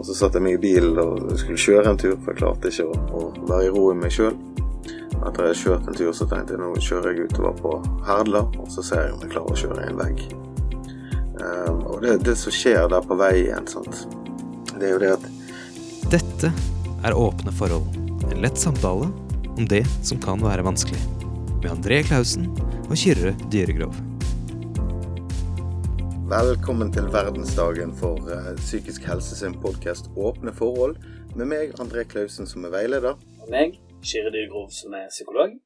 Og så satt jeg meg i bilen og skulle kjøre en tur, for jeg klarte ikke å, å være i ro i meg sjøl. Etter jeg hadde kjørt en tur, så tenkte jeg nå kjører jeg utover på Herdla, og så ser jeg om jeg klarer å kjøre i en vegg. Um, og det, det som skjer der på veien, sant? det er jo det at Dette er Åpne forhold. En lett samtale om det som kan være vanskelig. Med André Klausen og Kyrre Dyregrov. Velkommen til verdensdagen for uh, psykisk helse sin podkast Åpne forhold, med meg, André Klausen, som er veileder. Og meg, Kyrre Grov som er psykolog.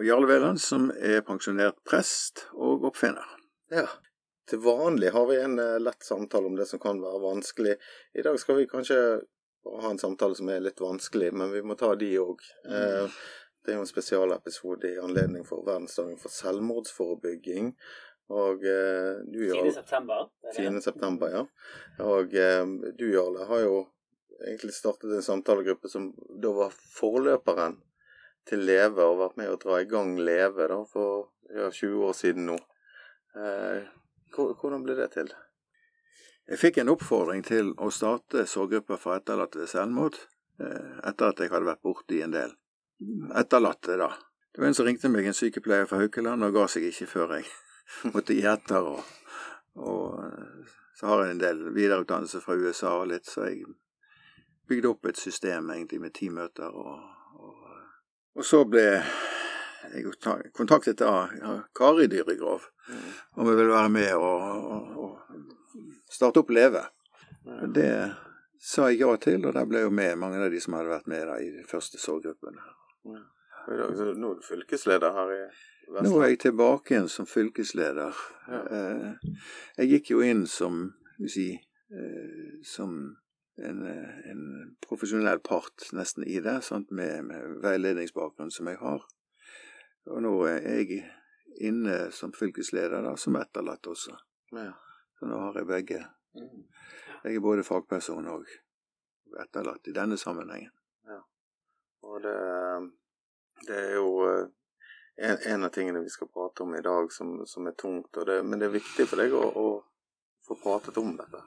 Og Jarle Veland, som er pensjonert prest og oppfinner. Ja. Til vanlig har vi en uh, lett samtale om det som kan være vanskelig. I dag skal vi kanskje ha en samtale som er litt vanskelig, men vi må ta de òg. Mm. Uh, det er jo en spesialepisode i anledning for verdensdagen for selvmordsforebygging. Og uh, du, Jarle 10. september. 10. september, ja. Og du, Jarle, har jo egentlig startet en samtalegruppe som da var forløperen til Leve, og vært med å dra i gang Leve da, for ja, 20 år siden nå. Eh, hvordan ble det til? Jeg fikk en oppfordring til å starte sorggruppa for etterlatte ved selvmord, eh, etter at jeg hadde vært borte i en del etterlatte, da. Det var en som ringte meg, en sykepleier fra Haukeland, og ga seg ikke før jeg måtte gjeter. Og, og, eh, så har jeg en del videreutdannelse fra USA og litt, så jeg bygde opp et system egentlig med ti møter. Og, og, og, så ble jeg kontaktet av Kari Dyregrov mm. om jeg ville være med og, starte opp Leve. Det sa jeg ja til, og der ble jo med mange av de som hadde vært med da, i de første sorggruppene. Nå er du fylkesleder her i Vestland? Nå er jeg tilbake igjen som fylkesleder. Ja. Eh, jeg gikk jo inn som, si, eh, som en, en, profesjonell part nesten i det? Med, med veiledningsbakgrunn som jeg har. Og nå er jeg inne som fylkesleder, da, som etterlatt også. Ja. Så nå har jeg begge. Mm. Jeg er både fagperson og etterlatt i denne sammenhengen. Ja. Og det, det er jo eh, en, en, av tingene vi skal prate om i dag som, som er tungt, det, men det er viktig for deg å, å få pratet om dette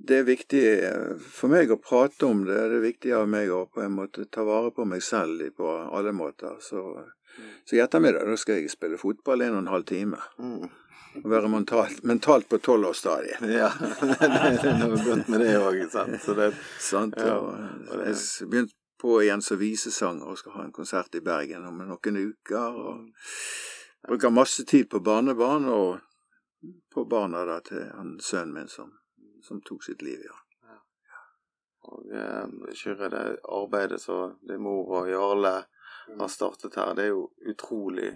det er viktig eh, for meg å prate om det. Det er viktig av meg å på en måte ta vare på meg selv på alle måter. Så, mm. så i ettermiddag da skal jeg spille fotball en og en halv time. Mm. Og være mentalt, mentalt på tolvårsstadiet. Ja, det er noe godt med det òg. Så det, sant ja, og jeg begynte på igjen som visesanger og skal ha en konsert i Bergen om noen uker. og Bruker masse tid på barnebarn og på barna da til han sønnen min som som tok sitt liv, ja. ja. Og eh, Kyrre, det arbeidet som din mor og Jarle har startet her, det er jo utrolig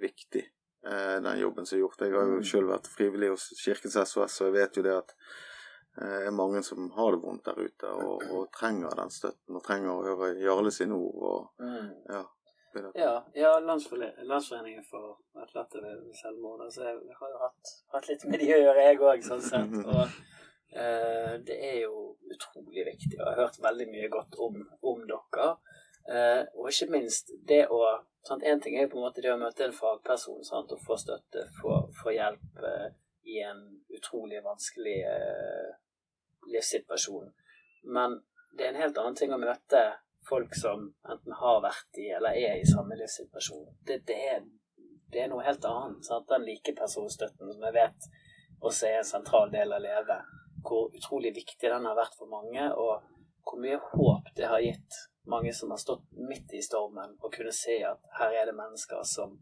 viktig, eh, den jobben som er gjort. Jeg har jo mm. selv vært frivillig hos Kirkens SOS, og jeg vet jo det at er mange som har det vondt der ute og, og trenger den støtten og trenger å høre Jarle sine ord. Og, mm. ja, ja, ja Landsforeningen for etterlatte ved selvmord. Altså, jeg har jo hatt, hatt litt med de å gjøre, jeg òg, sånn sett. Og Eh, det er jo utrolig viktig. Og jeg har hørt veldig mye godt om, om dere. Eh, og ikke minst det å sant? En ting er jo på en måte det å møte en fagperson sant? og få støtte, få, få hjelp eh, i en utrolig vanskelig livssituasjon. Men det er en helt annen ting å møte folk som enten har vært i eller er i samme livssituasjon. Det, det, er, det er, noe helt annet. Sant? Den likepersonstøtten som jeg vet også er en sentral del av Leve hvor utrolig viktig den har vært for mange, og hvor mye håp det har gitt mange som har stått midt i stormen, og kunne se at her er det mennesker som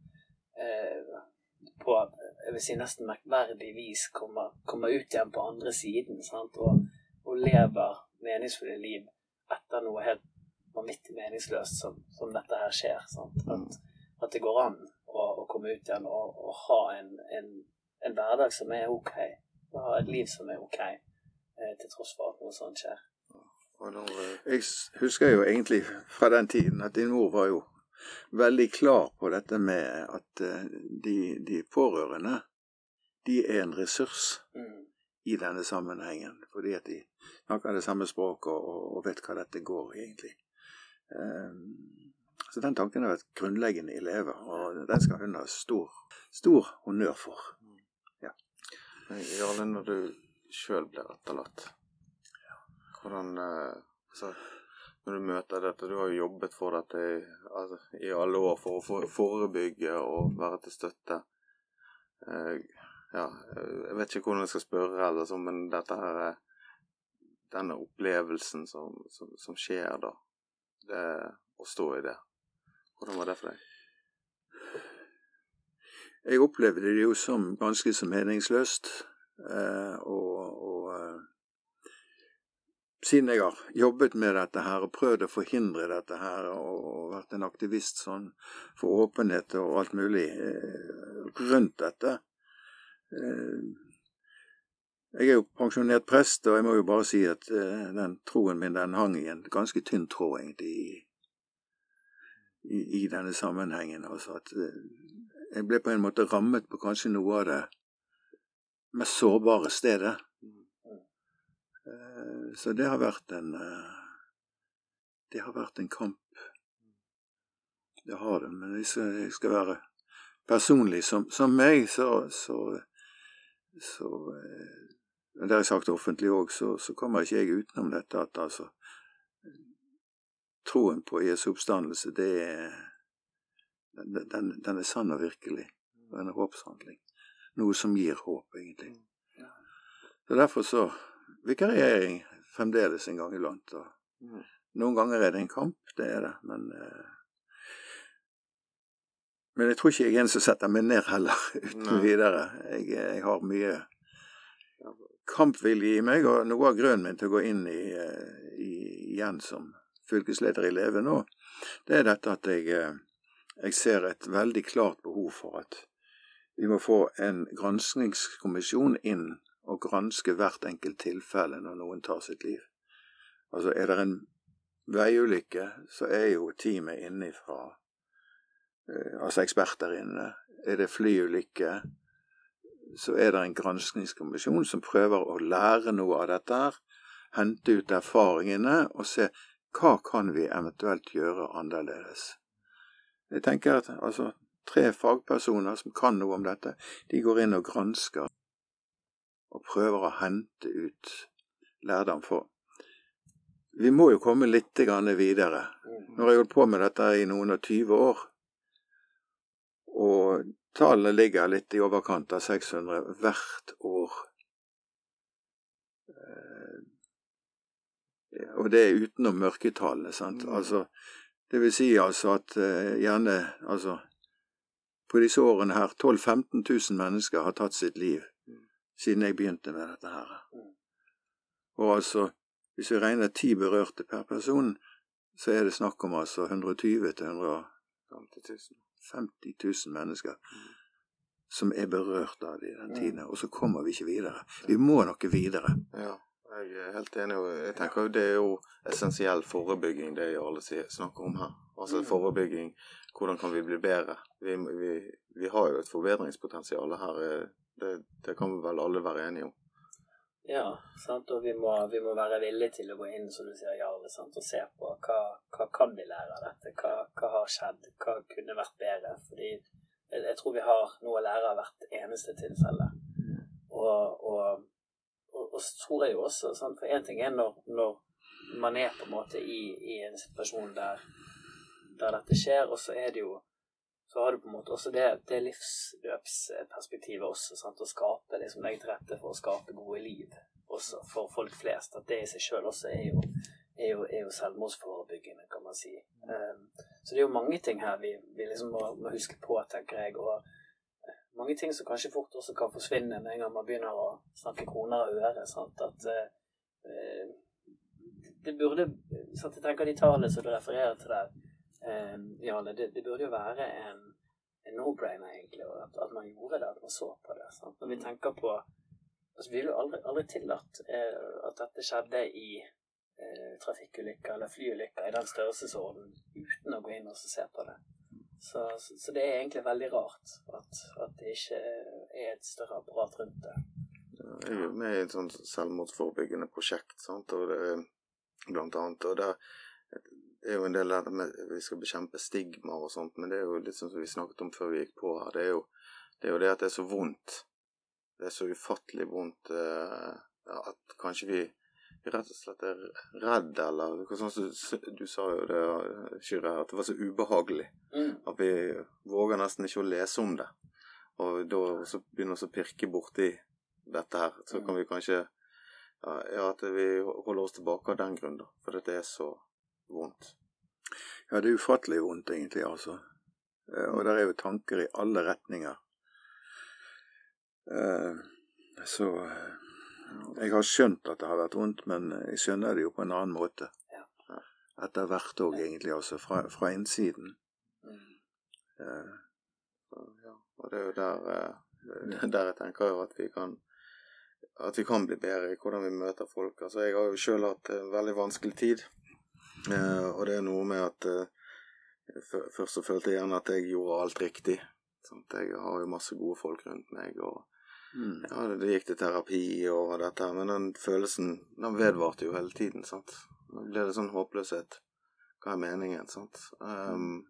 eh, på jeg vil si nesten merkverdig vis kommer, kommer ut igjen på andre siden sant? Og, og lever meningsfulle liv etter noe helt vanvittig meningsløst som, som, dette her skjer. At, at, det går an å, å komme ut igjen og, og ha en, en, en, hverdag som er ok. Og ha et liv som er ok. Eh, til tross for at noe sånt skjer. Eh, jeg husker jo egentlig fra den tiden at din mor var jo veldig klar på dette med at eh, de, de pårørende de er en ressurs mm. I denne sammenhengen. Fordi at de snakker det samme språket og, og, vet hva dette går i, egentlig. Um, så den tanken har vært grunnleggende i Leve, og den skal hun ha stor, stor honnør for. Ja. Jarle, når du sjøl blir etterlatt. Hvordan eh, så, Når du møter dette Du har jo jobbet for dette i, altså, i alle år for å forebygge og være til støtte. Eh, ja, jeg vet ikke hvordan jeg skal spørre, eller så, men dette her er denne opplevelsen som, som, som skjer da, det å stå i det. Hvordan var det for deg? Jeg opplevde det jo som ganske så meningsløst. Eh, og, og eh, siden jeg har jobbet med dette her og prøvd å forhindre dette her, og vært en aktivist sånn for åpenhet og alt mulig eh, rundt dette eh, Jeg er jo pensjonert prest, og jeg må jo bare si at eh, den troen min den hang i en ganske tynn tråd, egentlig, i, i, denne sammenhengen. Altså at eh, jeg ble på en måte rammet på kanskje noe av det mest sårbare stedet. Eh, så det har vært en eh, Det har vært en kamp. Det har det. Men hvis jeg skal være personlig som, som meg, så, så, så Men Det har jeg sagt offentlig òg, så, så, kommer ikke jeg utenom dette at altså Troen på Jesu oppstandelse, det er den, den, er sann og virkelig. Den er håpshandling. Noe som gir håp, egentlig. Så Derfor så vikarierer jeg fremdeles en gang iblant. Og mm. noen ganger er det en kamp, det er det, men uh, Men jeg tror ikke jeg er en som setter meg ned heller, uten Nei. videre. Jeg, jeg, har mye kampvilje i meg, og noe av grunnen min til å gå inn i, uh, i, igjen som fylkesleder i Leve nå, det er dette at jeg, uh, jeg ser et veldig klart behov for at vi må få en granskingskommisjon inn og granske hvert enkelt tilfelle når noen tar sitt liv. Altså, er det en veiulykke, så er jo teamet innifra, eh, altså eksperter inne. Er det flyulykke, så er det en granskingskommisjon som prøver å lære noe av dette her, hente ut erfaringene og se hva kan vi eventuelt gjøre annerledes. Jeg tenker at altså, tre fagpersoner som kan noe om dette, de går inn og gransker og prøver å hente ut lærdom. For vi må jo komme litt videre. Nå har jeg holdt på med dette i noen og tyve år. Og tallene ligger litt i overkant av 600 hvert år. Eh, og det er utenom mørketallene, sant. Mm. Altså, det vil si altså at uh, gjerne altså På disse årene her 12 000-15 000 mennesker har tatt sitt liv siden jeg begynte med dette her. Mm. Og altså, hvis vi regner ti berørte per person, så er det snakk om altså 120 til 150 000 mennesker mm. som er berørt av det i den tiden. Og så kommer vi ikke videre. Vi må noe videre. Ja, jeg er helt enig. Jeg tenker Det er jo essensiell forebygging, det alle snakker om her. Altså mm. forebygging. Hvordan kan vi bli bedre? Vi, vi, vi har jo et forbedringspotensial her eh, det, det kan vi vel alle være enige om. Ja, sant? og vi må, vi må, være villige til å gå inn som du sier, Jarle, og se på hva, hva kan vi lære av dette. Hva, hva, har skjedd? Hva kunne vært bedre? Fordi jeg, jeg, tror vi har noe å lære av hvert eneste tilfelle. Og, og, og, og så tror jeg jo også sant? For én ting er når, når, man er på en måte i, i en situasjon der, der dette skjer, og så er det jo så har du på en måte også det, det livsløpsperspektivet også. Sant? Å skape, liksom legge til rette for å skape gode liv også for folk flest. At det i seg sjøl også er jo, er jo, er jo selvmordsforebyggende, kan man si. Um, så det er jo mange ting her vi, vi liksom må, må, huske på, tenker jeg. og mange ting som kanskje fort også kan forsvinne med en gang man begynner å snakke kroner og øre. Sant? At uh, det burde sant? Jeg tenker de tallene som du refererer til der, Jarle, det, det, burde jo være en, en no-brainer, egentlig, at, at, man gjorde det, at man så på det. Sant? Når vi tenker på altså Vi ville jo aldri, aldri tillatt eh, at dette skjedde i eh, trafikkulykker eller flyulykker i den størrelsesorden uten å gå inn og se på det. Så, så, så, det er egentlig veldig rart at, at, det ikke er et større apparat rundt det. vi er i et sånt selvmordsforebyggende prosjekt, sant? Og det, blant annet. Og det er jo en del av med vi skal bekjempe stigma og sånt, men det er jo litt sånn som vi snakket om før vi gikk på her. Det er jo det, er jo det at det er så vondt. Det er så ufattelig vondt uh, at kanskje vi rett og slett er redd, eller sånn som du, sa jo det, Kyrre, at det var så ubehagelig. Mm. At vi våger nesten ikke å lese om det. Og da så begynner vi å pirke borti dette her. Så kan vi kanskje ja, ja, at vi holder oss tilbake av den grunn, da. For dette er så vondt. Ja, det er ufattelig vondt, egentlig, altså. Eh, Og der er jo tanker i alle retninger. Eh, Så eh, jeg har skjønt at det har vært vondt, men jeg skjønner det jo på en annen måte. Etter hvert òg, egentlig, altså. Fra, fra innsiden. Mm. Ja. Og det er jo der, der jeg tenker jo at vi kan at vi kan bli bedre i hvordan vi møter folk. Altså, jeg har jo sjøl hatt en veldig vanskelig tid. Eh, og det er noe med at eh, Først så følte jeg gjerne at jeg gjorde alt riktig. Sånn Jeg har jo masse gode folk rundt meg, og mm. ja, det, det gikk til terapi og dette her. Men den følelsen den vedvarte jo hele tiden. sant? Nå ble det sånn håpløshet. Hva er meningen? sant? Um,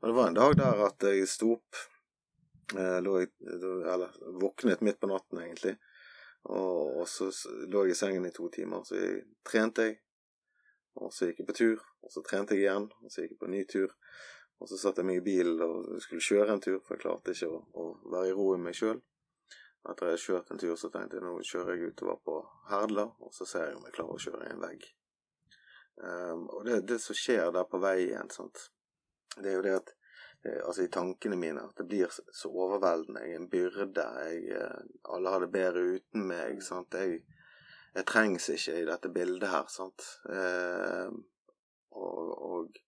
og det var en dag der at jeg sto opp eh, lå jeg, Eller våknet midt på natten, egentlig. Og, og så lå jeg i sengen i to timer. Så jeg, trente jeg. Og så gikk jeg på tur. Og så trente jeg igjen. Og så gikk jeg på en ny tur. Og så satte jeg meg i bilen og skulle kjøre en tur, for jeg klarte ikke å, å være i ro i meg sjøl. Etter jeg hadde kjørt en tur, så tenkte jeg nå kjører jeg utover på Herdla, og så ser jeg om jeg klarer å kjøre i en vegg. Um, og det, det som skjer der på vei igjen, sant? det er jo det at eh, Altså i tankene mine at det blir så- overveldende. Jeg er en byrde. Jeg, eh, alle har det bedre uten meg. Sant? Jeg, jeg trengs ikke i dette bildet her. Sant? Eh, og, og,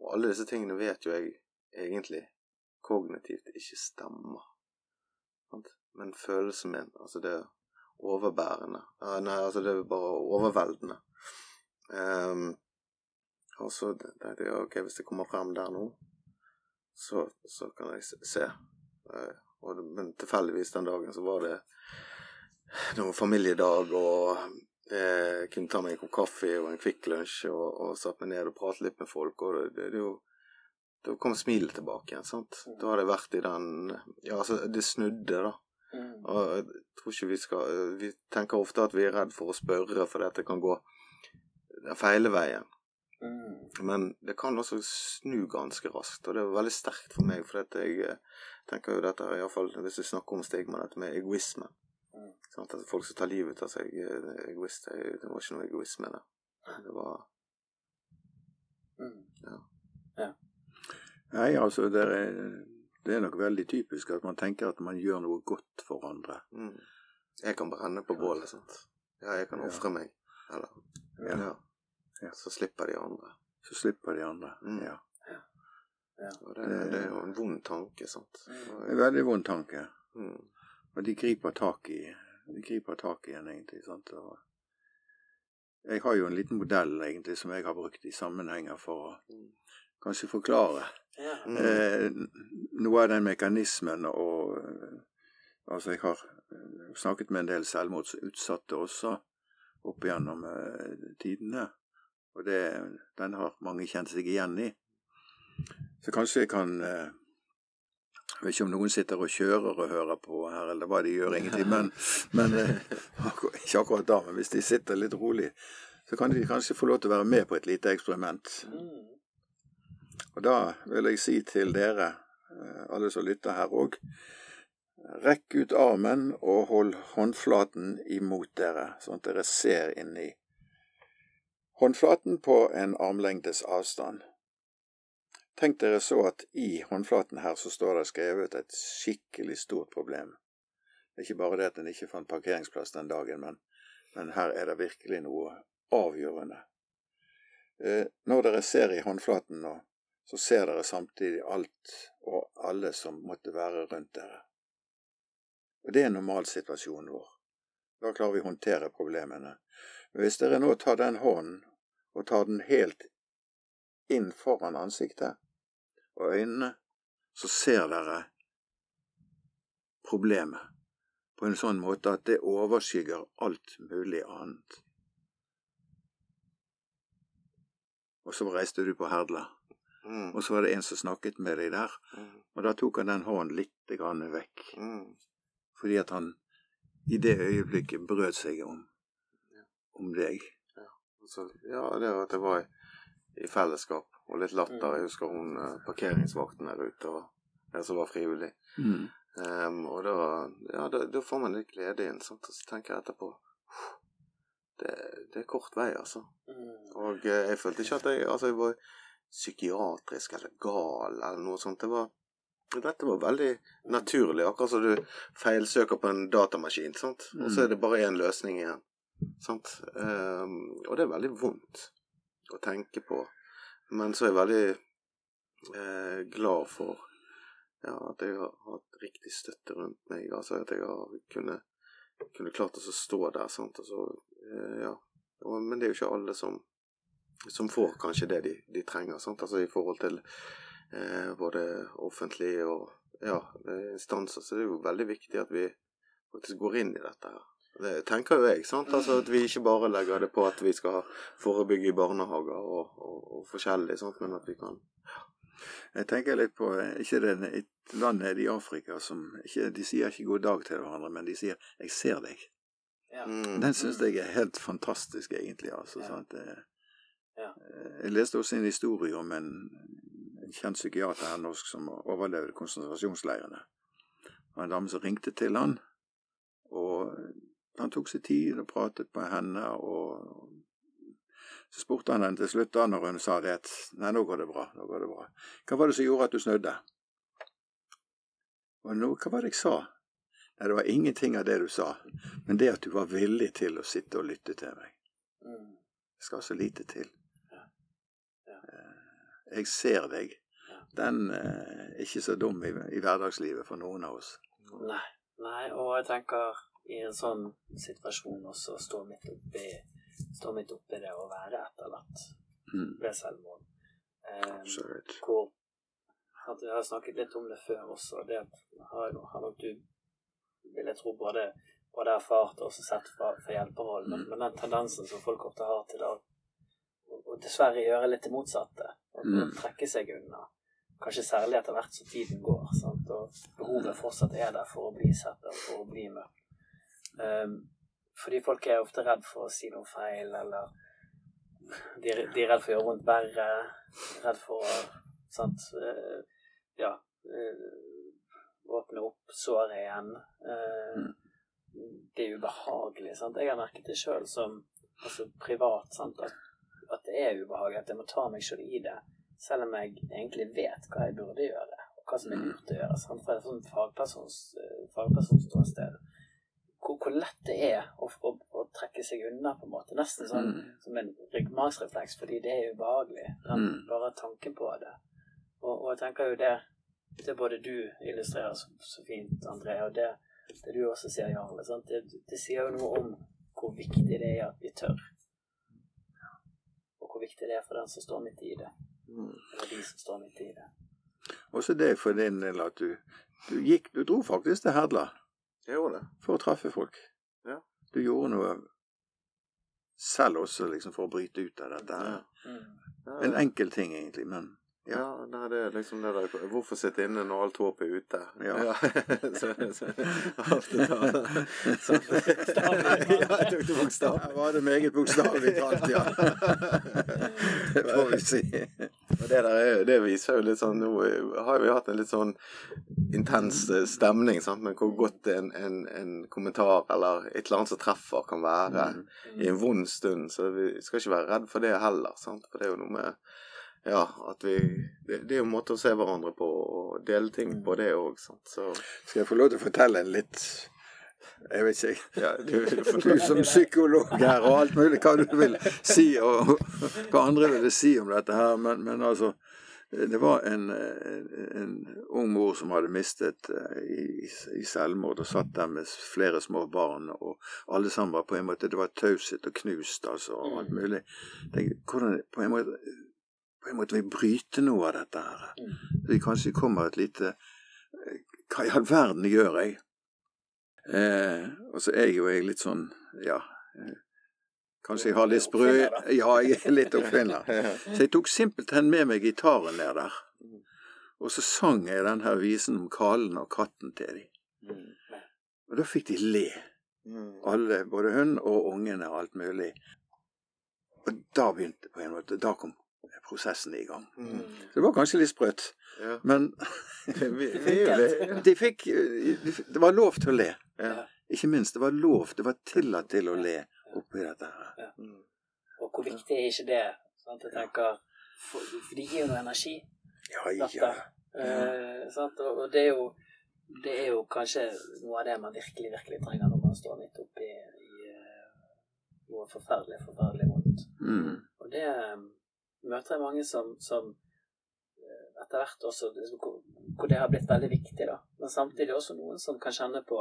og alle disse tingene vet jo jeg egentlig kognitivt ikke stemmer. Sant? Men følelsen min, altså det overbærende ja, Nei, altså det er bare overveldende. Eh, og så tenkte jeg ok, hvis det kommer frem der nå, så, så kan jeg se. Eh, og men tilfeldigvis den dagen så var det noen familiedag, og eh, kunne ta meg en kopp kaffe og en Kvikk Lunsj og, og satt meg ned og pratet litt med folk. og det, det, det jo da kom smilet tilbake igjen. sant? Da har jeg vært i den Ja, altså, det snudde, da. Mm. Og jeg tror ikke vi skal Vi tenker ofte at vi er redd for å spørre fordi dette det kan gå den feile veien. Mm. Men det kan også snu ganske raskt, og det er veldig sterkt for meg. For dette, jeg eh, tenker jo dette, i fall hvis vi snakker om stigma, dette med egoisme. Mm. Sant? At folk som tar livet ut av seg, eh, egoist, det det var ikke noe egoisme der. Det var Ja. Nei, altså, det er, det er nok veldig typisk at man tenker at man gjør noe godt for andre. mm. Jeg kan brenne på bålet, sant. Ja, jeg kan Ja. meg. Eller Ja. ja. Ja. Så slipper de andre. Så slipper de andre. Mm. Ja. Og det, det er jo en vond tanke, sant. Mm. Det er en veldig vond tanke. Mm. Og de griper tak i griper tak i den, egentlig. sant? Og jeg har jo en liten modell egentlig som jeg har brukt i sammenhenger for å kanskje forklare Ja. Mm. eh, noe av den mekanismen og eh, Altså, jeg har eh, snakket med en del selvmordsutsatte også opp gjennom eh, tidene. Og det, den har mange kjent seg igjen i. Så kanskje jeg kan eh, Jeg vet ikke om noen sitter og kjører og hører på her, eller hva de gjør, egentlig, men, men eh, ikke akkurat da. Men hvis de sitter litt rolig, så kan de kanskje få lov til å være med på et lite eksperiment. Mm. Og da vil jeg si til dere, eh, alle som lytter her òg, rekk ut armen og hold håndflaten imot dere, sånn at dere ser inni håndflaten på en armlengdes avstand. Tenk dere så at i håndflaten her så står det skrevet et skikkelig stort problem. Det er ikke bare det at en ikke fant parkeringsplass den dagen, men, men her er det virkelig noe avgjørende. Eh, når dere ser i håndflaten nå, så ser dere samtidig alt og alle som måtte være rundt dere. Og det er normalsituasjonen vår. Da klarer vi å håndtere problemene. Men hvis dere nå tar den hånden og tar den helt inn foran ansiktet og øynene, så ser dere problemet på en sånn måte at det overskygger alt mulig annet. Og så reiste du på Herdla. Mm. Og så var det en som snakket med deg der, Mm. og da tok han den hånden litt grann vekk. Mm. Fordi at han i det øyeblikket brød seg om, om deg. Så, ja, det var at det var i, fellesskap og litt latter. Mm. Jeg husker hun eh, parkeringsvakten der ute og jeg som var frivillig. Mm. Um, og da, ja, da, da får man litt glede inn, sant? og så tenker jeg etterpå det, det er kort vei, altså. Mm. Og eh, jeg følte ikke at jeg, altså, jeg var psykiatrisk eller gal eller noe sånt. Det var, dette var veldig naturlig, akkurat som du feilsøker på en datamaskin, sant? og så er det bare én løsning igjen. Sant? Um, og det er veldig vondt å tenke på. Men så er jeg veldig eh, glad for ja, at jeg har hatt riktig støtte rundt meg. Altså at jeg har kunnet, kunne klart å stå der. Sant? altså, eh, ja. men det er jo ikke alle som, som får kanskje det de, de trenger. Sant? Altså i forhold til eh, både offentlige og ja, instanser. Så det er jo veldig viktig at vi faktisk går inn i dette her. Det tenker jo jeg. sant? Altså At vi ikke bare legger det på at vi skal forebygge i barnehager og, og, og forskjellig, sant? men at vi kan Jeg tenker litt på ikke det et land nede i Afrika som ikke, De sier ikke god dag til hverandre, men de sier 'jeg ser deg'. Ja. mm, Den syns jeg er helt fantastisk, egentlig. altså, Ja. sant? Det- Ja. Eh, Jeg leste også en historie om en, en kjent psykiater her norsk som overlevde konsentrasjonsleirene. Og en dame som ringte til han, og han tok seg tid og pratet med henne. og Så spurte han henne til slutt, da når hun sa det, at nei, nå går det bra. nå går det bra. Hva var det som gjorde at du snudde? Og nå, hva var det jeg sa? Nei, det var ingenting av det du sa, men det at du var villig til å sitte og lytte til meg. Mm. Det skal så lite til. Eh, Jeg ser deg. Den eh, er ikke så dum i, i hverdagslivet for noen av oss. Nei. Nei, og jeg tenker i en sånn situasjon også stå midt oppi stå midt oppi det å være etterlatt Mm. ved selvmord. Eh, hvor at Jeg har snakket litt om det før også. Det har, har nok du, vil jeg tro, både, både erfart og også sett fra, fra hjelperhold. Men, men den tendensen som folk ofte har til å, dessverre gjøre litt det motsatte. Å, å Mm. trekke seg unna. Kanskje særlig etter hvert som tiden går. Sant? Og behovet fortsatt er der for å bli sett og for å bli møtt. Um, fordi folk er ofte redd for å si noe feil, eller de, er- de er redd for å gjøre vondt verre. Redd for å sant, eh, ja, eh, åpne opp såret igjen. Eh, det er ubehagelig. Sant? Jeg har merket det sjøl som altså privat sant? At, at det er ubehagelig. At jeg må ta meg sjøl i det. Selv om jeg egentlig vet hva jeg burde gjøre, og hva som er lurt å gjøre. Sant? Fra et sånt fagpersons, fagpersonsståsted. Hvor, lett det er å, å, å trekke seg unna, på en måte. Nesten sånn Mm. som en ryggmargsrefleks, fordi det er ubehagelig. Mm. Bare tanken på det. Og, og jeg tenker jo det Det både du illustrerer så, så fint, André, og det, det du også sier, Jarle, sant? Det, det sier jo noe om hvor viktig det er at vi tør. Og hvor viktig det er for den som står midt i det. mm. Eller de som står midt i det. Også det for din del at du, du gikk Du dro faktisk til Herdla Jeg gjorde det. for å treffe folk. Ja. Du gjorde noe selv også, liksom, for å bryte ut av dette. her. Ja. Mm. Ja, En enkel ting, egentlig, men Ja, nei, det er liksom det der Hvorfor sitte inne når alt håp er ute? Ja. så, så, alt det der. Så, ja, jeg tok det bokstavelig. Her var det meget bokstavelig talt, ja. Det får vi si. Og det der er, det viser jo litt sånn Nå har vi hatt en litt sånn intens eh, stemning, sant, men hvor godt en, en, en kommentar eller et eller annet som treffer, kan være i en vond stund. Så vi skal ikke være redd for det heller, sant, for det er jo noe med ja, at vi Det, det er jo en måte å se hverandre på og dele ting på, det òg. Så Skal jeg få lov til å fortelle en litt Jeg vet ikke ja, du, Du som psykolog her og alt mulig hva du vil si, og hva andre ville si om dette her, men, men altså det var en, en ung mor som hadde mistet eh, i, i selvmord og satt der med flere små barn, og alle sammen var på en måte Det var taushet og knust, altså, og alt mulig. Tenk, hvordan på en måte på en måte vi bryte noe av dette her. Så vi kanskje kommer et lite eh, Hva i all verden gjør jeg? Eh, og så er jeg jo jeg litt sånn, ja eh, Kanskje jeg har litt sprø Ja, jeg er litt oppfinner. Så jeg tok simpelthen med meg gitaren ned der. Og så sang jeg den her visen om Kalen og katten til dem. Og da fikk de le. Mm. Alle, både hun og ungene og alt mulig. Og da begynte på en måte Da kom prosessen i gang. Mm. Så det var kanskje litt sprøtt. Ja. Men det. de fikk Det var lov til å le. Ja. Ikke minst. Det var lov. Det var tillatt til å le oppi dette her. Mm. Og hvor viktig er ikke det? Sant? Jeg tenker, for, for det gir jo energi. Ja, ja. Eh, sant? Og, og det er jo det er jo kanskje noe av det man virkelig virkelig trenger når man står midt oppi i eh, noe forferdelig, forferdelig vondt. Mm. Og det eh, møter jeg mange som, som eh, etter hvert også hvor, hvor det har blitt veldig viktig, da. Men samtidig også noen som kan kjenne på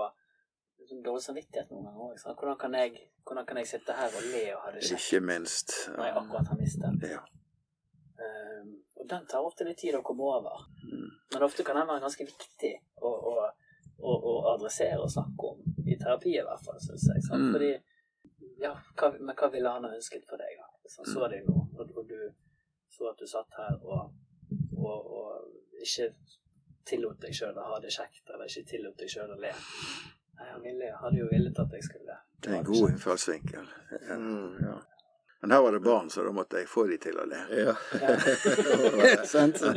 liksom, dårlig samvittighet noen ganger òg. Hvordan, kan jeg- hvordan kan jeg sitte her og le og ha det kjekt Ikke minst. når jeg akkurat har mistet? Ja. Um, og den tar ofte litt tid å komme over. Mm. Men ofte kan den være ganske viktig å, å, å, å adressere og snakke om. I terapi i hvert fall, syns jeg. Mm. Fordi Ja, hva, men hva ville han ha ønsket for deg, da? Hvis han så deg nå, så at du satt her og, og, og ikke tillot deg sjøl å ha det kjekt, eller ikke tillot deg sjøl å le. Nei, han ville, hadde jo villet at jeg skulle le. Det er en god innfallsvinkel. Mm. Ja. Men her var det barn, så da måtte jeg få de til å le. Ja. Sant? Så-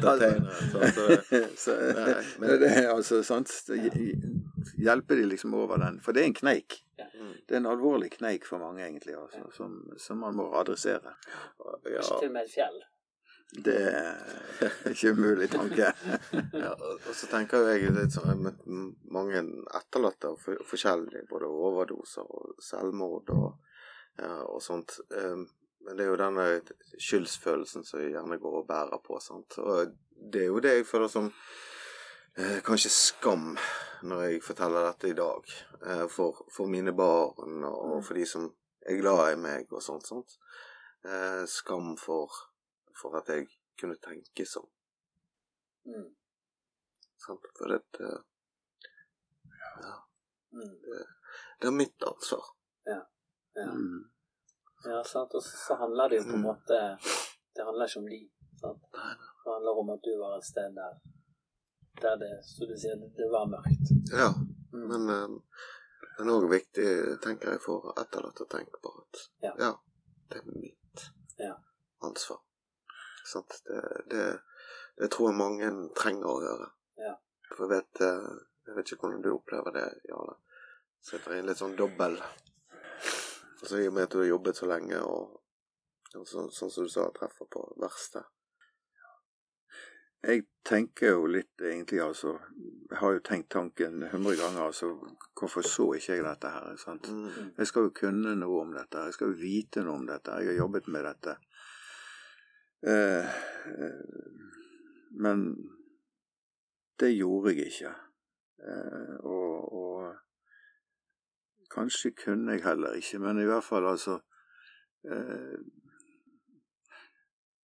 Så, men- det er altså sant Hjelpe de liksom over den. For det er en kneik. Mm. Det er en alvorlig kneik for mange, egentlig, altså, som, som man må adressere. Ja, Ikke til og med et fjell. Det er ikke umulig tanke. ja, og og så tenker jeg litt sånn Jeg har møtt mange etterlatte av for- både overdoser og selvmord og, ja, og sånt. Um, Men det er jo denne skyldsfølelsen som jeg gjerne går og bærer på. sant? Og det er jo det jeg føler som eh, kanskje skam når jeg forteller dette i dag. Eh, for, for mine barn og for de som er glad i meg og sånt. sånt. Eh, skam for, for at jeg kunne tenke sånn. Mm. Sant? For det, ja, Mm. det er mitt ansvar. Ja. Mm. Ja, sant. Og så handler det jo på en Mm. måte Det handler ikke om de. Sant? Det handler om at du var et sted der der det, så du sier, det var mørkt. Ja, Mm. men um, det er òg viktig, tenker jeg, for etterlatte å tenke på at Ja. det er mitt Ja. ansvar. Sant? Det, det, det tror jeg mange trenger å høre. Ja. For jeg vet, eh, jeg vet ikke hvordan du opplever det, Jarle. Sitter i en litt sånn dobbel Altså I og med at du har jobbet så lenge, og, og sånn, sånn som du sa, treffer på verste. Jeg tenker jo litt egentlig, altså Jeg har jo tenkt tanken hundre ganger, altså Hvorfor så ikke jeg dette her? sant? Mm. Jeg skal jo kunne noe om dette, jeg skal jo vite noe om dette. Jeg har jobbet med dette. Eh, eh, men det gjorde jeg ikke. Eh, og, og kanskje kunne jeg heller ikke, men i hvert fall altså eh,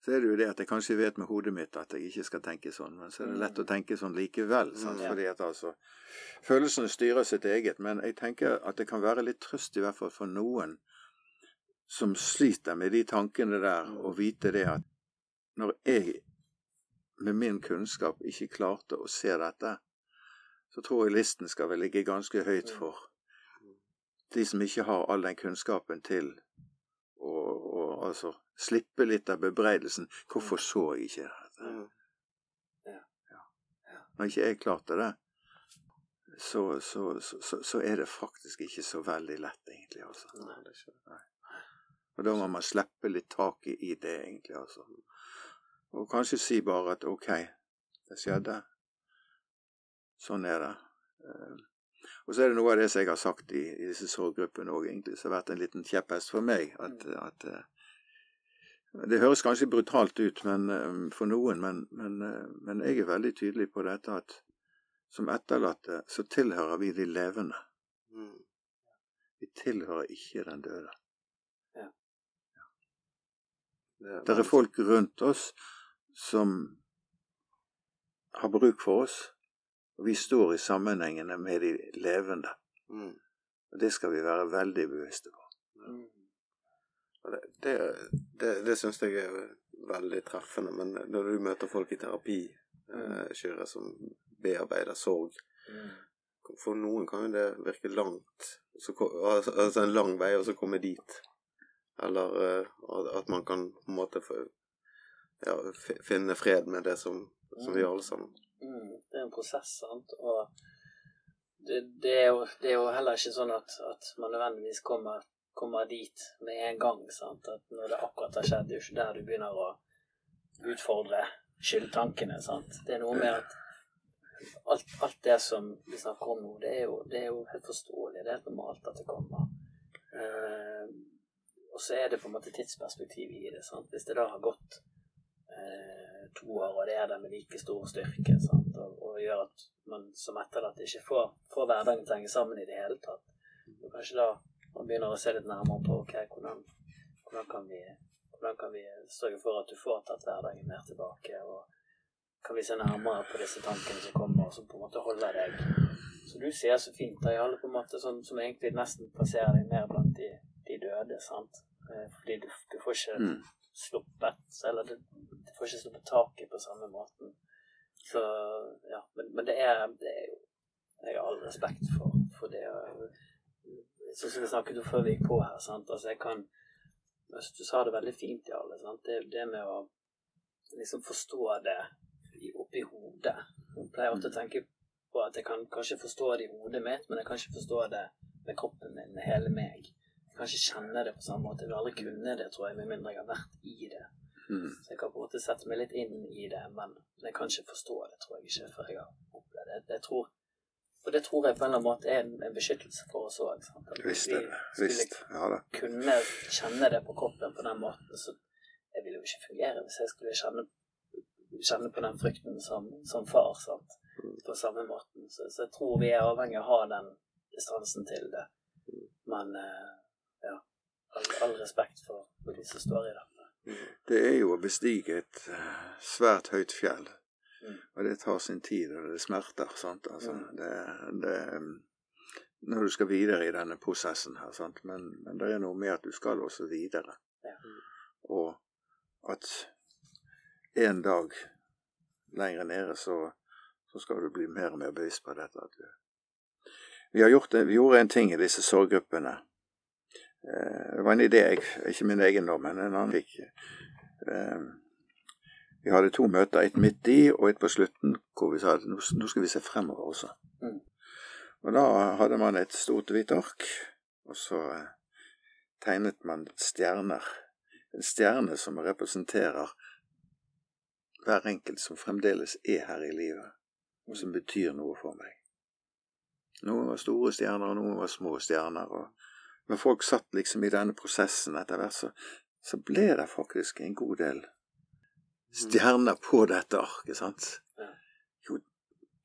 Så er det jo det at jeg kanskje vet med hodet mitt at jeg ikke skal tenke sånn, men så er det lett å tenke sånn likevel. Sant? Mm. Fordi at altså Følelsene styrer sitt eget, men jeg tenker at det kan være litt trøst i hvert fall for noen som sliter med de tankene der, å vite det at når jeg med min kunnskap ikke klarte å se dette, så tror jeg listen skal vel ligge ganske høyt for de som ikke har all den kunnskapen til å, å altså slippe litt av bebreidelsen. Hvorfor så jeg ikke dette? Mm. Når ikke jeg klarte det, så, så, så, så, er det faktisk ikke så veldig lett, egentlig. altså. Nei. Og da må man slippe litt tak i, i det, egentlig. altså. Og kanskje si bare at OK, det skjedde. Sånn er det. Eh, Og så er det noe av det som jeg har sagt i, i disse sorggruppene òg, egentlig, som har vært en liten kjepphest for meg. At, at eh, Det høres kanskje brutalt ut men, eh, for noen, men, men, men jeg er veldig tydelig på dette at som etterlatte så tilhører vi de levende. Mm. Vi tilhører ikke den døde. Det Det er folk rundt oss som har bruk for oss, og vi står i sammenhengene med de levende. Mm. Og det skal vi være veldig bevisste på. Mm. Det, det, det, det syns jeg er veldig treffende. Men når du møter folk i terapi, eh, Kyrre, som bearbeider sorg Mm. For noen kan jo det virke langt. Så, altså altså en lang vei, og så komme dit. Eller eh, at- at man kan på en måte få, ja, finne fred med det som, som vi alle sammen. Mm, det er en prosess, sant. Og det, det, er, jo, det er jo heller ikke sånn at, at man nødvendigvis kommer, kommer dit med en gang. sant. At når det akkurat har skjedd, det er jo ikke der du begynner å utfordre skyldtankene. sant. Det er noe med at alt, alt det som vi snakker om nå, det er, jo, det er jo helt forståelig. Det er helt normalt at det kommer. Uh, og så er det på en måte tidsperspektiv i det. sant? Hvis det da har gått eh, to år, og det er det med like stor styrke, sant? Og, og gjør at man som etterlatt ikke får, får hverdagen til å henge sammen i det hele tatt, og kanskje da man begynner å se litt nærmere på okay, hvordan, hvordan, kan vi, hvordan kan vi sørge for at du får tatt hverdagen mer tilbake, og kan vi se nærmere på disse tankene som kommer, og som på en måte holder deg Så du ser så fint, da, alle på en måte som, som egentlig nesten plasserer deg mer blant de, de døde, sant? Eh, Fordi du, du får ikke Mm. Sluppet Eller du, du får ikke sluppet taket på samme måten. Så ja, men, men det er, det er jo Jeg har all respekt for, for det. Sånn som vi snakket om før vi gikk på her, sant. Altså, jeg kan altså, Du sa det veldig fint, Jarle. Det, det med å liksom forstå det oppi hodet. Jeg pleier ofte å tenke på at jeg kan kanskje forstå det i hodet mitt, men jeg kan ikke forstå det med kroppen min, med hele meg. Kan ikke kjenne det på samme måte. Jeg vil aldri kunne det, tror jeg, med mindre jeg har vært i det. Mm. Så jeg kan på en måte sette meg litt inn i det, men jeg kan ikke forstå det, tror jeg ikke, før jeg har opplevd det. Jeg tror, og det tror jeg på en eller annen måte er en, beskyttelse for oss òg. Visst er det. Visst. Ja da. kunne kjenne det på kroppen på den måten, så jeg ville jo ikke fungere hvis jeg skulle kjenne, kjenne på den frykten som, som far, sant? på samme måten. Så, så jeg tror vi er avhengig av å ha den distansen til det. Men eh, all, all respekt for, for de som står i det. Det er jo å bestige et eh, svært høyt fjell. Mm. Og det tar sin tid, og det smerter. sant? Altså, Mm. det, det, når du skal videre i denne prosessen her, sant? Men, men det er noe med at du skal også videre. Ja. Og at en dag lenger nede så, så skal du bli mer og mer bevisst på dette. Vi, har gjort det, vi gjorde en ting i disse sorggruppene. Eh, Det var en idé, ikke min egen nå, men en annen fikk. Eh, Vi hadde to møter, et midt i og et på slutten, hvor vi sa at nå nå skal vi se fremover også. Mm. Og da hadde man et stort hvitt ark, og så eh, tegnet man stjerner. En stjerne som representerer hver enkelt som fremdeles er her i livet, og som betyr noe for meg. Noen var store stjerner, og noen var små stjerner. og når folk satt liksom i denne prosessen etter hvert, så, så ble det faktisk en god del stjerner på dette arket, sant? Jo,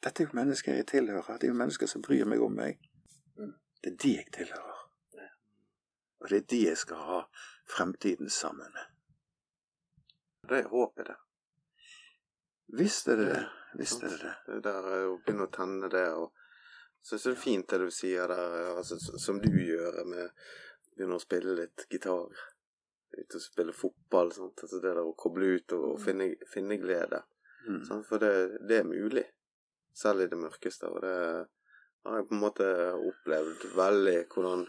dette er jo mennesker jeg tilhører. Det er jo mennesker som bryr meg om meg. Mm. Det er de jeg tilhører. Og det er de jeg skal ha fremtiden sammen med. Det er håpet, det. Visst er det det. Visst er det det. Det der er å begynne å tenne det. og så jeg er det fint det du sier der, altså, som du gjør med begynne å spille litt gitar. Ute og spille fotball. Sant? Altså det der å koble ut og, og finne, finne glede. Mm. Sant? For det, det er mulig. Selv i det mørkeste. Og det har jeg på en måte opplevd veldig hvordan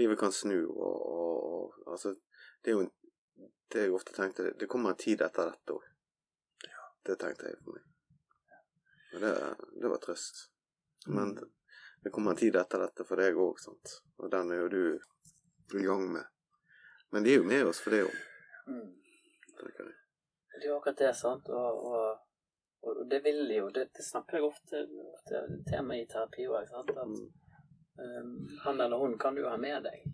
livet kan snu. Og, og, og altså Det er jo det jeg ofte tenkte Det kommer en tid etter dette òg. Det tenkte jeg for meg. Og det, det var trøst. Men det kommer en tid etter dette for deg òg, sant. Og den er jo du i gang med. Men de er jo med oss for det òg, Mm. Det er jo akkurat det, sant. Og, og, og det vil jo Det, det snakker jeg ofte, ofte tema i terapi òg, sant. At um, han eller hun kan du ha med deg.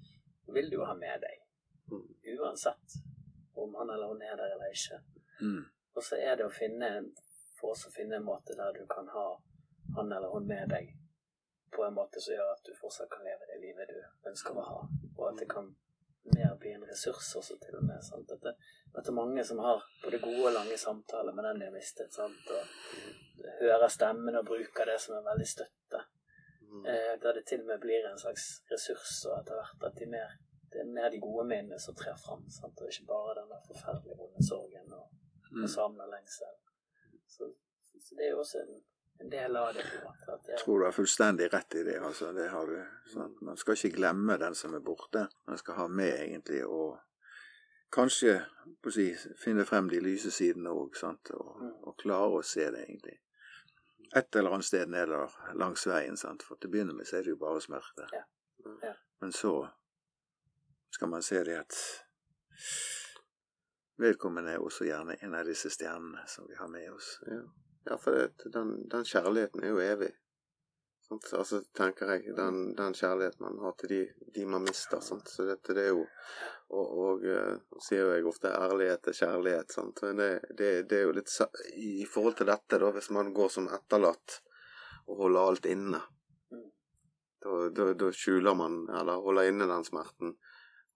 Vil du ha med deg. Mm. Uansett om han eller hun er der eller ikke. Mm. Og så er det å finne for oss å finne en måte der du kan ha han eller hun med deg på en måte som gjør at du fortsatt kan leve det livet du ønsker å ha, og at det kan mer bli en ressurs også til og med. Sant? At det, at det er mange som har både gode og lange samtaler med den de har mistet, sant? og hører stemmen og bruker det som en veldig støtte. Mm. Eh, der det til og med blir en slags ressurs, og etter hvert at de mer, det er mer de gode minnene som trer fram, sant? og ikke bare den forferdelige vonde sorgen og, Mm. og lengsel. Så, så det er jo også en, en del av det. måte. Det, Jeg tror du har fullstendig rett i det. altså. Det har du. Sant? Man skal ikke glemme den som er borte. Man skal ha med, egentlig, og kanskje på å si, finne frem de lyse sidene òg, og, og klare å se det, egentlig. Et eller annet sted nede langs veien, sant? for til å begynne med så er det jo bare smerte. Ja. Ja. Men så skal man se det at vedkommende er også gjerne en av disse stjernene som vi har med oss. Ja, ja for det, den, den kjærligheten er jo evig. Sant? Altså, tenker jeg, den, den kjærligheten man har til de, de man mister. Sant? Så dette det er jo Og, og uh, sier jo jeg ofte ærlighet er kjærlighet. Sant? Men det, det, det er jo litt i forhold til dette, da, hvis man går som etterlatt og holder alt inne. Da, da, da skjuler man, eller holder inne den smerten.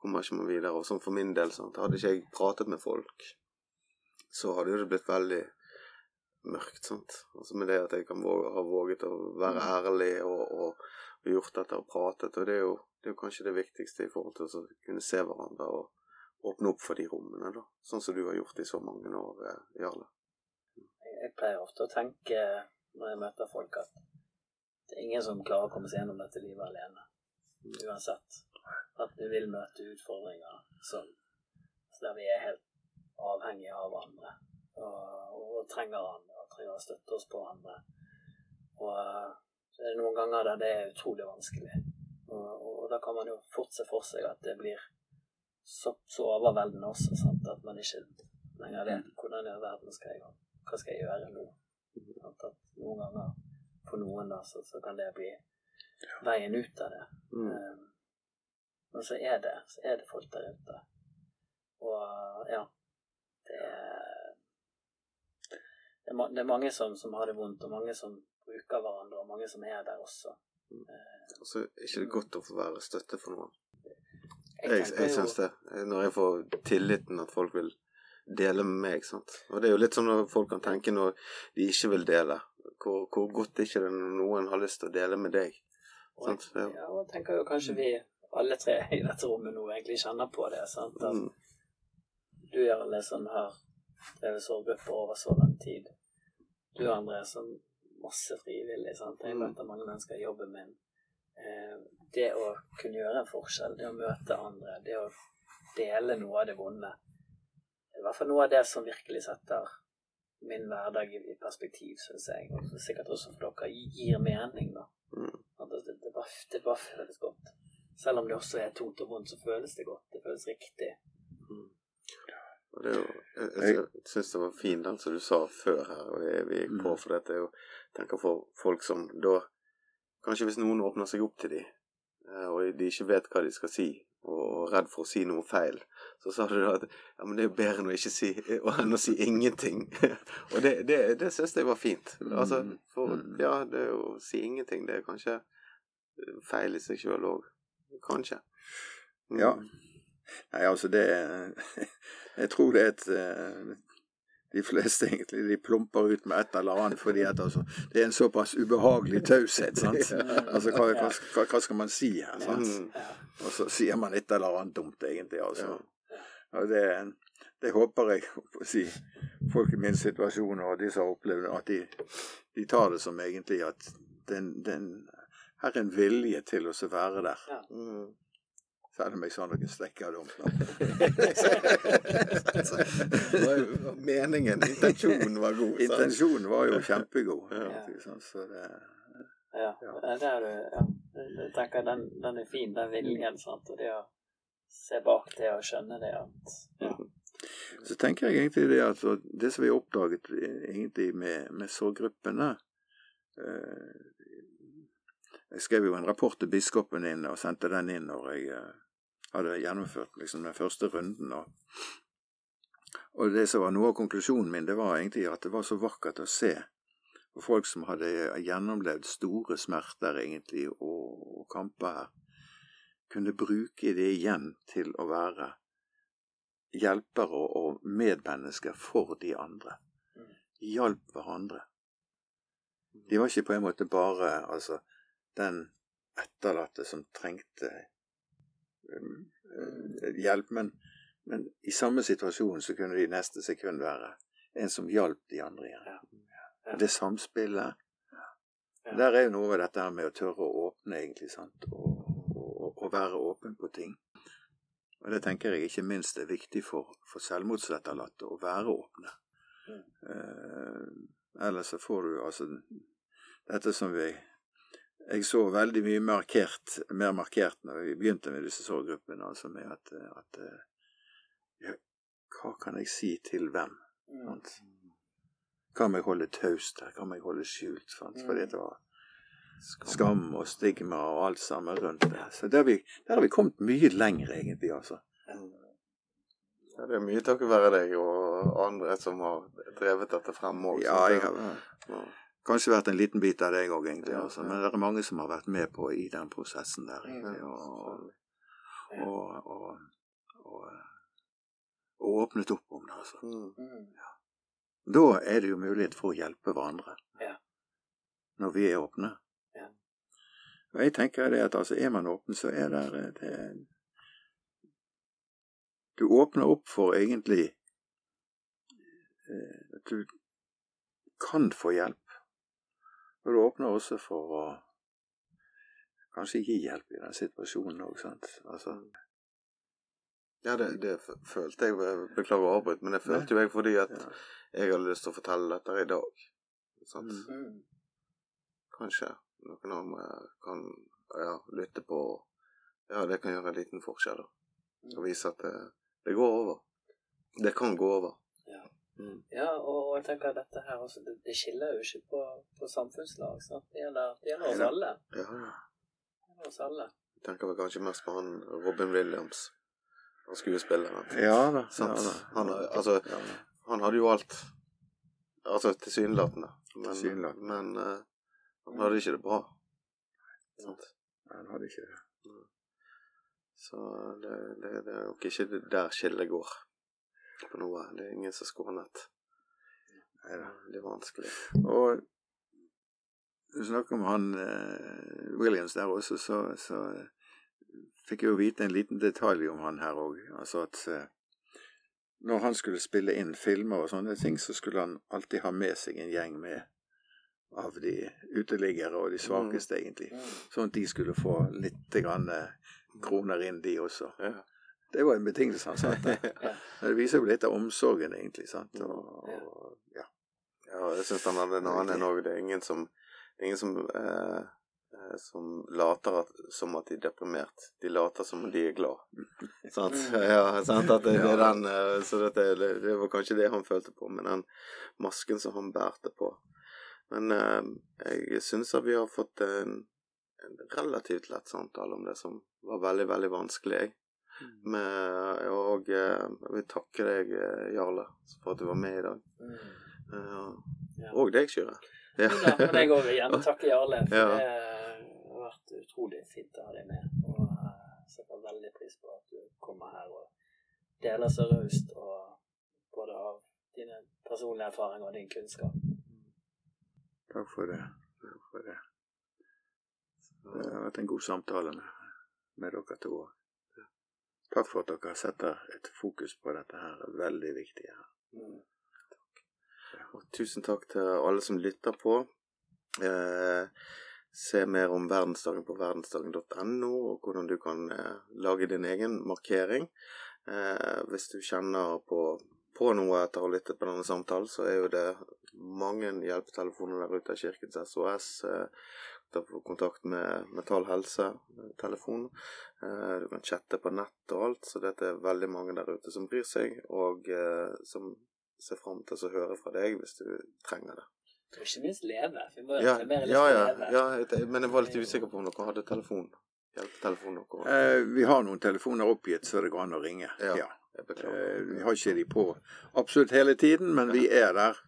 Kommer ikke man videre. Og sånn for min del, sant? hadde ikke jeg pratet med folk, så hadde det blitt veldig mørkt. sant? Altså Med det at jeg kan våge, ha våget å være ærlig og, og, og gjort dette og pratet. Og det er, jo, det er jo kanskje det viktigste i forhold til å kunne se hverandre og åpne opp for de rommene, da. Sånn som du har gjort i så mange år, eh, Jarle. jeg pleier ofte å tenke når jeg møter folk, at det er ingen som klarer å komme seg gjennom dette livet alene. Uansett. At vi vil møte utfordringer som der vi er helt avhengige av hverandre. Og, og trenger og trenger å støtte oss på hverandre. Og eh, så er det noen ganger der det er utrolig vanskelig. Og, og da kan man jo fort se for seg at det blir så, så overveldende også, sant? at man ikke lenger vet hvordan i verden skal jeg hva skal jeg gjøre nå. Sant? At noen ganger for noen da, så, så kan det bli veien ut av det. Mm. Um, men så er det, så er det folk der ute. Og ja, det er det er, det er mange som, som har det vondt, og mange som bruker hverandre, og mange som er der også. Og så er ikke det godt å få være støtte for noen. Jeg Jeg, jeg syns det. Når jeg får tilliten at folk vil dele med meg. sant? Og det er jo litt sånn folk kan tenke når de ikke vil dele. Hvor, hvor godt er ikke det når noen har lyst til å dele med deg? Sant? ja, og jeg tenker jo kanskje vi alle tre i dette rommet nå egentlig kjenner på det. sant? At Mm. du Jarle som har drevet sorggrupper over så lang tid. Du er så masse frivillig. sant? Jeg Mm. møter mange mennesker i jobben min. Eh, det å kunne gjøre en forskjell, det å møte andre, det å dele noe av det vonde. I hvert fall noe av det som virkelig setter min hverdag i perspektiv, syns jeg. Og sikkert også for dere gir mening, da. Mm. Det, det, bare, det bare føles godt. Selv om det også er tungt og vondt, så føles det godt. Det føles riktig. Og det er jo, jeg, jeg, syns det var fint den som du sa før her, og det vi gikk på. Mm. For dette Jeg tenker for folk som da Kanskje hvis noen åpner seg opp til dem, og de ikke vet hva de skal si, og er redd for å si noe feil, så sa du da at ja, men det er jo bedre enn å ikke si enn å si ingenting. og det, det, det syns jeg var fint. Altså, for ja, det å si ingenting, det er kanskje feil i seg sjøl òg. Kanskje. Mm. Ja. Nei, altså det Jeg tror det er et eh, De fleste egentlig de plumper ut med et eller annet fordi at altså, det er en såpass ubehagelig taushet. sant? Altså, hva, hva, hva, hva skal man si her? sant? Mm. Og så sier man et eller annet dumt, egentlig. altså. Og det, det håper jeg å si, folk i min situasjon og de som har opplevd det, at de, de tar det som egentlig at den, den, her er en vilje til å være der. Det meg sånn at noe strekker. Det om. jo meningen, intensjonen var god. sant? Intensjonen var jo kjempegod. Ja. Så det, Ja, Ja. det er du ja. Jeg tenker den, den er fin, den viljen. sant? Og det å se bak det og skjønne det at ja. så tenker jeg egentlig det at det som vi oppdaget egentlig med, med sorggruppene eh, Jeg skrev jo en rapport til biskopen inn og sendte den inn når jeg eh, hadde gjennomført liksom den første runden. Og, og det som var noe av konklusjonen min, det var egentlig at det var så vakkert å se for folk som hadde gjennomlevd store smerter egentlig og, og kamper her, kunne bruke det igjen til å være hjelpere og medmennesker for de andre. Hjalp hverandre. De var ikke på en måte bare altså, den etterlatte som trengte hjelp, men, men i samme situasjon så kunne de i neste sekund være en som hjalp de andre igjen. Det samspillet Der er jo noe med dette her med å tørre å åpne, egentlig, sant. Og, og, og være åpen på ting. Og det tenker jeg ikke minst er viktig for, for selvmordsetterlatte, å være åpne. Mm. Eh, ellers så får du altså dette som vi Jeg så veldig mye markert, mer markert når vi begynte med disse sorggruppene, altså med at, at eh, ja, Hva kan jeg si til hvem? Sant? Hva Kan jeg holde taust her? Kan jeg holde skjult? Sant? Fordi det var skam og stigma og alt sammen rundt det. Så der, vi, der har vi kommet mye lenger, egentlig, altså. Ja, det er mye takket være deg og andre som har drevet dette frem òg. Ja, jeg har kanskje vært en liten bit av deg òg, egentlig. Ja, Altså. Men det er mange som har vært med på i den prosessen der. Egentlig, og, og, og, og, og åpnet opp om det, altså. Mm. Mm. Da er det jo mulighet for å hjelpe hverandre. Ja. Når vi er åpne. Ja. Og jeg tenker det at altså, er man åpen, så er det, det Du åpner opp for egentlig eh, at du kan få hjelp. Og du åpner også for å kanskje gi hjelp i den situasjonen òg, sant. Altså, Ja, det, det følte jeg Beklager å avbryte, men det følte jo jeg fordi at ja. jeg hadde lyst til å fortelle dette i dag. Sant? Mm. Mm. Kanskje noen andre kan ja, lytte på Ja, det kan gjøre en liten forskjell. da. Og vise at det, det går over. Det kan gå over. Ja. Mm. Ja, og, og jeg tenker at dette her også, det, det skiller jo ikke på, på samfunnslag. Sant? Det gjelder, det gjelder oss alle. Ja, ja. Det gjelder oss alle. Jeg tenker vel kanskje mest på han Robin Williams, han skuespilleren. ja da. Sant. Ja, da. Han, altså, Ja, da. han hadde jo alt. Altså tilsynelatende. Men, Tilsynelatende. men uh, han hadde ikke det bra. Sant? Han hadde ikke det. Så det, det, det er nok ikke der skillet går på noe. Det er ingen som er skånet. Neida. Det er vanskelig. Og du snakker om han eh, Williams der også, så, så fikk jeg jo vite en liten detalj om han her òg. Altså at eh, når han skulle spille inn filmer og sånne ting, så skulle han alltid ha med seg en gjeng med av de uteliggere og de svakeste, egentlig. Mm. Sånn at de skulle få litt grann, eh, kroner inn, de også. Ja. Det var en betingelse han satte. Ja. Det viser jo litt av omsorgen, egentlig. sant? Og, Ja. og, ja. Ja, jeg syns han hadde en annen òg. Det er ingen som, ingen som, eh, eh, som later at, som at de er deprimert. De later som om de er glad. sant? Ja, sant? At det, det er den, eh, så dette, det, det var kanskje det han følte på, med den masken som han bærte på. Men eh, jeg syns at vi har fått en, en relativt lett samtale om det som var veldig, veldig vanskelig. jeg. Med, og eh, jeg vil takke deg, eh, Jarle, for at du var med i dag. Mm. Eh, Ja. og deg, Kyrre. Ja. Ja, men jeg òg vil gjerne takke Jarle, for Ja. det har vært utrolig fint å ha deg med. Og jeg setter veldig pris på at du kommer her og deler så raust både av dine personlige erfaringer og din kunnskap. Takk for det. Takk for det. Det har vært en god samtale med, med dere to. Takk for at dere setter et fokus på dette her. Er Veldig viktig. her. Mm. Og tusen takk til alle som lytter på. Eh, se mer om verdensdagen på verdensdagen.no, og hvordan du kan eh, lage din egen markering. Eh, hvis du kjenner på, på noe etter å ha lyttet på denne samtalen, så er jo det mange hjelpetelefoner der ute av Kirkens SOS. Eh, å få kontakt med Mental Helse, telefon. Eh, du kan chatte på nett og alt, så dette er veldig mange der ute som bryr seg, og eh, som ser fram til å høre fra deg hvis du trenger det. Og ikke minst leve. Vi må Ja, ja, ja, leve. ja, men jeg var litt usikker på om dere hadde telefon. Hjelpetelefon dere. Eh, vi har noen telefoner oppgitt, så det går an å ringe. Ja. Ja. Eh, vi har ikke de på absolutt hele tiden, men vi er der.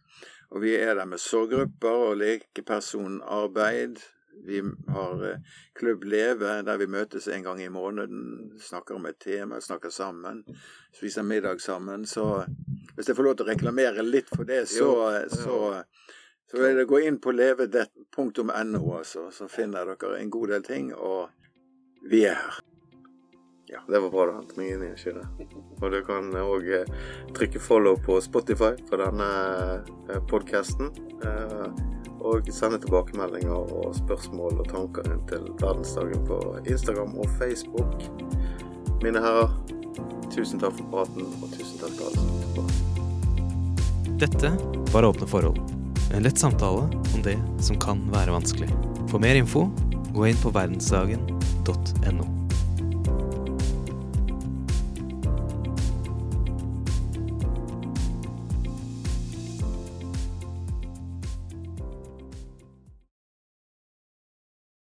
Og vi er der med sorggrupper og lekepersonarbeid. Vi har eh, Klubb Leve, der vi møtes en gang i måneden. Snakker om et tema, snakker sammen. Spiser middag sammen. Så hvis jeg får lov til å reklamere litt for det, så, ja. så, så vil jeg gå inn på leve.no, altså, så finner dere en god del ting. Og vi er her. Ja, Det var bra du hentet meg inn i, Kyrre. Og du kan òg trykke follow på Spotify for denne podkasten. Og sende tilbakemeldinger og spørsmål og tanker inn til verdensdagen på Instagram og Facebook. Mine herrer, tusen takk for praten, og tusen takk til alle som lyttet på. Dette var Åpne forhold. En lett samtale om det som kan være vanskelig. For mer info, gå inn på verdensdagen.no.